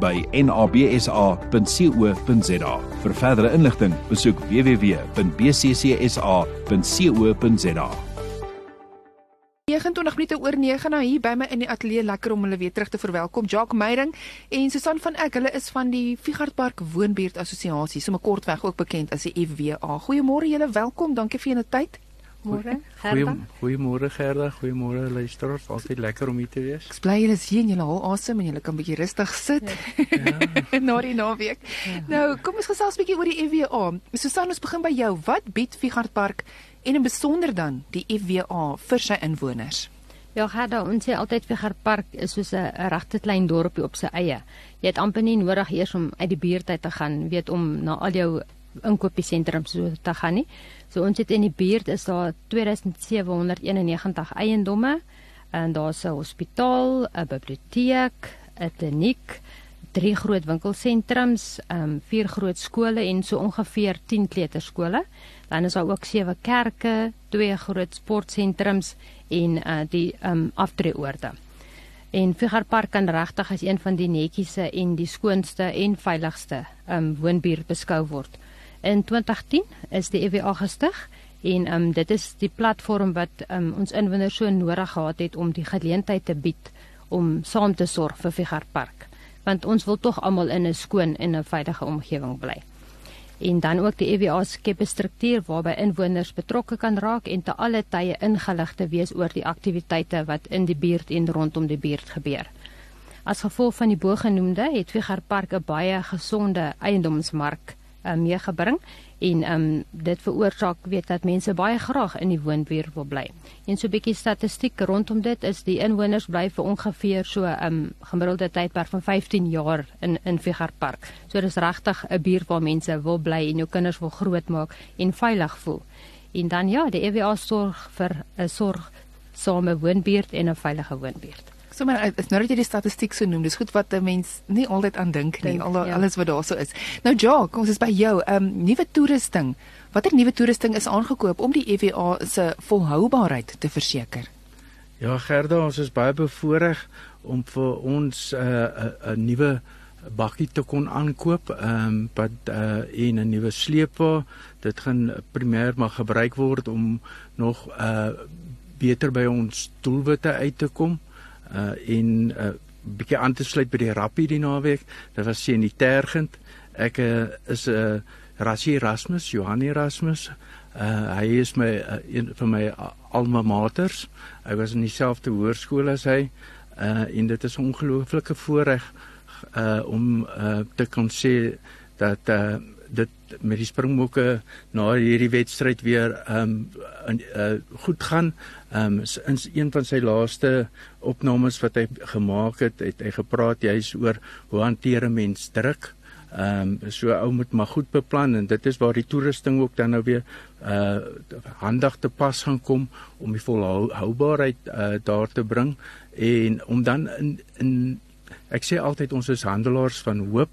by nabsa.co.za. Vir verdere inligting, besoek www.bccsa.co.za. 29 minute oor 9 nou hier by my in die ateljee lekker om hulle weer terug te verwelkom. Jacques Meyering en Susan van Eck, hulle is van die Figardpark Woonbuurt Assosiasie, sommer kortweg ook bekend as die FWA. Goeiemôre julle, welkom. Dankie vir julle tyd. Môre. Goeiemôre Gerda, goeiemôre luisteraars. Altyd lekker om hier te wees. Ek bly julle sien julle al asem en julle kan bietjie rustig sit. Ja. Na die naweek. Ja. Nou, kom ons gesels bietjie oor die FWA. Susan, ons begin by jou. Wat bied Figart Park en in besonder dan die FWA vir sy inwoners? Ja, Gerda, ons sê altyd Figart Park is soos 'n regte klein dorpie op sy eie. Jy het amper nie nodig eers om uit die buurt uit te gaan, weet om na al jou inkopiesentrums so te gaan nie. So ons het in die buurt is daar 2791 eiendomme en daar's 'n hospitaal, 'n biblioteek, 'n kliniek, drie groot winkelsentrums, ehm um, vier groot skole en so ongeveer 10 kleuterskole. Dan is daar ook sewe kerke, twee groot sportsentrums en uh die ehm um, aftreeoorde. En Figarpark kan regtig as een van die netjiese en die skoonste en veiligste ehm um, woonbuurt beskou word. In 2010 is die EWA gestig en um, dit is die platform wat um, ons inwoners so nodig gehad het om die geleentheid te bied om saam te sorg vir Figart Park want ons wil tog almal in 'n skoon en 'n veilige omgewing bly. En dan ook die EWA skep 'n struktuur waarby inwoners betrokke kan raak en te alle tye ingelig te wees oor die aktiwiteite wat in die buurt en rondom die buurt gebeur. As gevolg van die bogenoemde het Figart Park 'n baie gesonde eiendomsmark uh, meegebring en um dit veroorsaak weet dat mense baie graag in die woonbuurt wil bly. En so 'n bietjie statistiek rondom dit is die inwoners bly vir ongeveer so 'n um, gemiddelde tydperk van 15 jaar in in Figart Park. So dis regtig 'n buurt waar mense wil bly en jou kinders wil grootmaak en veilig voel. En dan ja, die EWA sorg vir 'n sorgsame woonbuurt en 'n veilige woonbuurt. So maar is nou dat jy die statistiek so noem, dis goed wat 'n mens nie altyd aan dink nie, al ja. alles wat daar so is. Nou kom ons is by jou. Ehm um, nuwe toerusting. Watter nuwe toerusting is aangekoop om die EWA se volhoubaarheid te verseker? Ja, Gerda, ons is baie bevoorreg om vir ons 'n uh, 'n uh, nuwe bakkie te kon aankoop, ehm um, wat uh, en 'n nuwe sleepwa. Dit gaan primêr maar gebruik word om nog uh beter by ons doelwitte uit te kom uh en 'n uh, bietjie aan te sluit by die rappie die naweek. Dit was sien die tergend. Ek uh, is 'n uh, Rassie Erasmus, Johan Erasmus. Uh hy is my uh, een van my alma maters. Hy was in dieselfde hoërskool as hy. Uh en dit is 'n ongelooflike voorreg uh om uh te kon sê dat uh dit met die springbokke na hierdie wedstryd weer ehm um, uh, goed gaan. Ehm um, in een van sy laaste opnames wat hy gemaak het, het hy gepraat juis oor hoe hanteer 'n mens druk. Ehm um, so ou moet maar goed beplan en dit is waar die toerusting ook dan nou weer uh handig te pas gaan kom om die volhoubaarheid uh daar te bring en om dan in in ek sê altyd ons is handelaars van hoop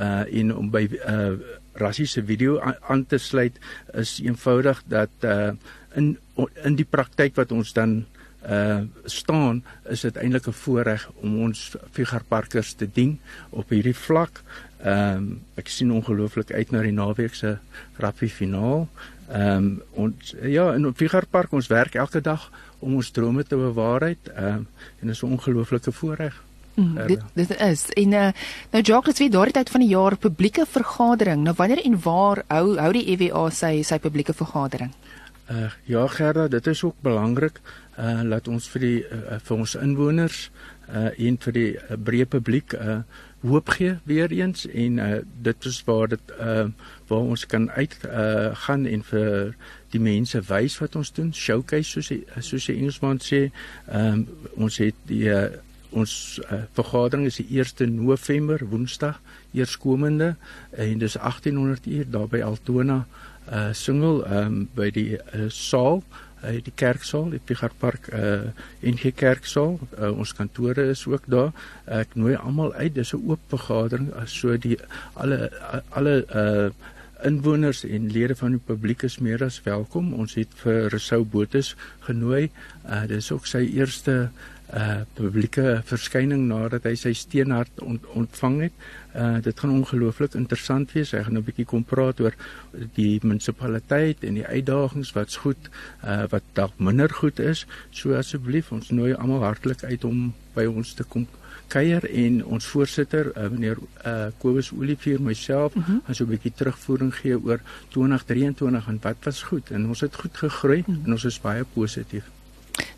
uh en om by uh Rassie se video aan te sluit is eenvoudig dat uh in in die praktyk wat ons dan uh staan is dit eintlik 'n voorreg om ons figuurparkers te dien op hierdie vlak. Ehm um, ek sien ongelooflik uit na die naweek se rugby finaal. Ehm um, ons ja, in op figuurpark ons werk elke dag om ons drome te bewaarheid. Ehm um, en dit is 'n ongelooflike voorreg. Mm, dit dit is en uh, nou Jacques wie daardie tyd van die jaar publieke vergadering. Nou wanneer en waar hou hou die EWA sy sy publieke vergadering? Uh ja Gerda, dit is ook belangrik uh laat ons vir die uh, vir ons inwoners uh en vir die uh, breë publiek uh hoop gee weer eens en uh dit is waar dit uh waar ons kan uit uh gaan en vir die mense wys wat ons doen showcase soos die, soos die Engelsman sê. Ehm um, ons het die uh, ons uh, vergadering is die 1 November Woensdag eerskomende en dis 1800 uur daar by Altona uh single um by die uh, saal uh, die kerksaal die Pigarpark uh NG Kerksaal uh, ons kantore is ook daar ek nooi almal uit dis 'n oop vergadering so die alle alle uh inwoners en lede van die publiek is meer as welkom. Ons het vir Resou Botes genooi. Uh dis ook sy eerste uh publieke verskyning nadat hy sy steenhart ont, ontvang het. Uh dit gaan ongelooflik interessant wees. Hy gaan 'n bietjie kom praat oor die munisipaliteit en die uitdagings wat's goed, uh wat dalk minder goed is. So asseblief, ons nooi almal hartlik uit om by ons te kom kuier en ons voorsitter uh, meneer uh, Kobus Olivier myself mm -hmm. gaan so 'n bietjie terugvoering gee oor 2023 en wat was goed en ons het goed gegroei mm -hmm. en ons is baie positief.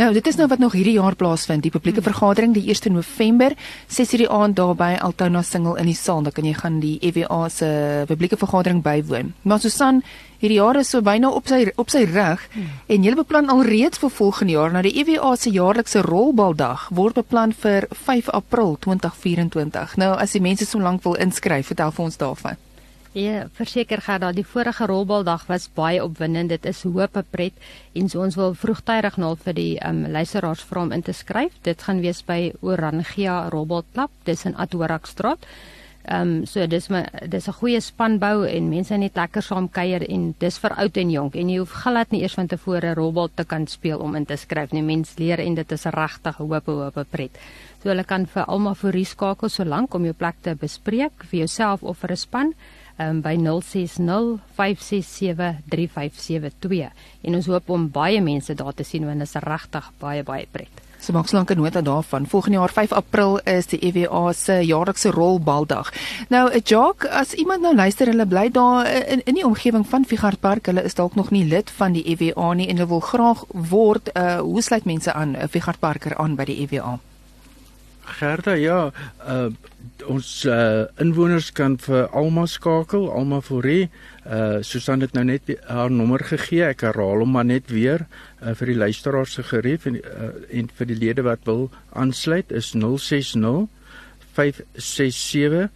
Nou, dit is nou wat nog hierdie jaar plaasvind, die publieke hmm. vergadering die 1 November, 6:00 die aand daar by Altona Single in die saal. Dan kan jy gaan die EWA se publieke vergadering bywoon. Maar Susan, hierdie jaar is so byna op sy op sy rug hmm. en jy beplan alreeds vir volgende jaar na die EWA se jaarlikse rolbaldag word beplan vir 5 April 2024. Nou, as die mense so lank wil inskryf, vertel vir ons daarvan. Ja, verseker gaan dat die vorige rolbaldag was baie opwindend. Dit is hoop pret en so ons wil vroegtydig nou vir die um, luisteraars vra om in te skryf. Dit gaan wees by Orangia Rolbalklub, dis in Atorakstraat. Ehm um, so dis my dis 'n goeie spanbou en mense net lekker saam kuier en dis vir oud en jonk en jy hoef glad nie eers van tevore rolbal te kan speel om in te skryf nie. Mense leer en dit is regtig hoop hoop pret. So hulle kan vir almal vir reskakel so lank om jou plek te bespreek vir jouself of vir 'n span um, by 0605673572 en ons hoop om baie mense daar te sien want dit is regtig baie baie pret. So maak slanke nota daarvan. Volgende jaar 5 April is die EWA se jaarlikse rolbaldag. Nou 'n joke as iemand nou luister hulle bly daar in in die omgewing van Figart Park, hulle is dalk nog nie lid van die EWA nie en hulle wil graag word. Uh hoe sluit mense aan 'n Figart Parker aan by die EWA? Gerda, ja, uh ons uh inwoners kan vir Alma skakel, Alma Forrie. Uh Susan het nou net haar nommer gegee. Ek herhaal hom maar net weer uh vir die luisteraars se gerief en uh, en vir die lede wat wil aansluit is 060 567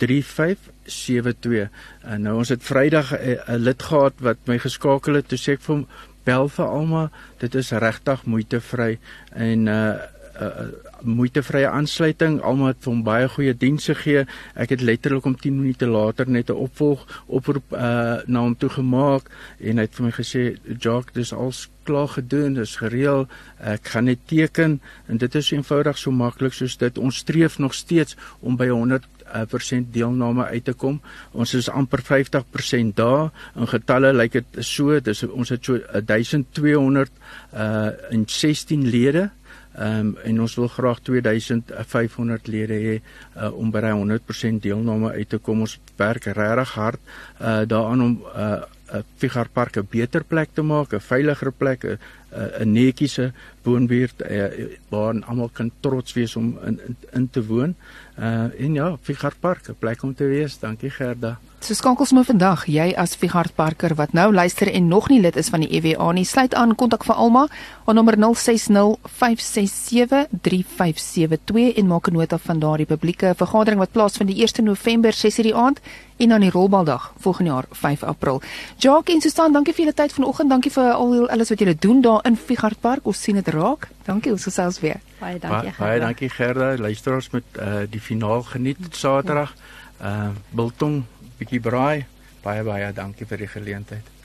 3572. En nou ons het Vrydag 'n lid gehad wat my geskakel het. Toe sê ek vir hom bel vir Alma. Dit is regtig moeitevry en uh uh, moeitevrye aansluiting. Almal het hom baie goeie dienste gegee. Ek het letterlik om 10 minute later net 'n opvolg oproep uh, na hom toe gemaak en hy het vir my gesê, "Jock, dis al klaar gedoen, dis gereël. Ek gaan net teken en dit is eenvoudig so maklik soos dit. Ons streef nog steeds om by 100 uh, persent deelname uit te kom. Ons is amper 50% daar. In getalle lyk dit so, dis ons het so 1200 uh in 16 lede Ehm um, en ons wil graag 2500 lede hê uh, om by 100% deelname uit te kom. Ons werk regtig hard uh, daaraan om uh, 'n Figarpark 'n beter plek te maak, 'n veiliger plek, 'n netjiese woonbuurt uh, waar almal kan trots wees om in in, in te woon. Uh en ja, Figarpark 'n plek om te wees. Dankie Gerda. So skankels my vandag, jy as Figard Parker wat nou luister en nog nie lid is van die EWA nie, sluit aan kontak vir Alma op nommer 0605673572 en maak 'n nota van daardie publieke vergadering wat plaasvind die 1 November 6:00 die aand en dan die rolbaldag volgende jaar 5 April. Jacques en Susan, dankie vir julle tyd vanoggend. Dankie vir al alles wat julle doen daar in Figard Park. Ons sien dit raak. Dankie ons gesels weer. Baie dankie. Ba baie dankie Gerda. Luisteraars met uh, die finaal geniet Saterdag. Uh Biltong bietjie braai. Baie baie dankie vir die geleentheid.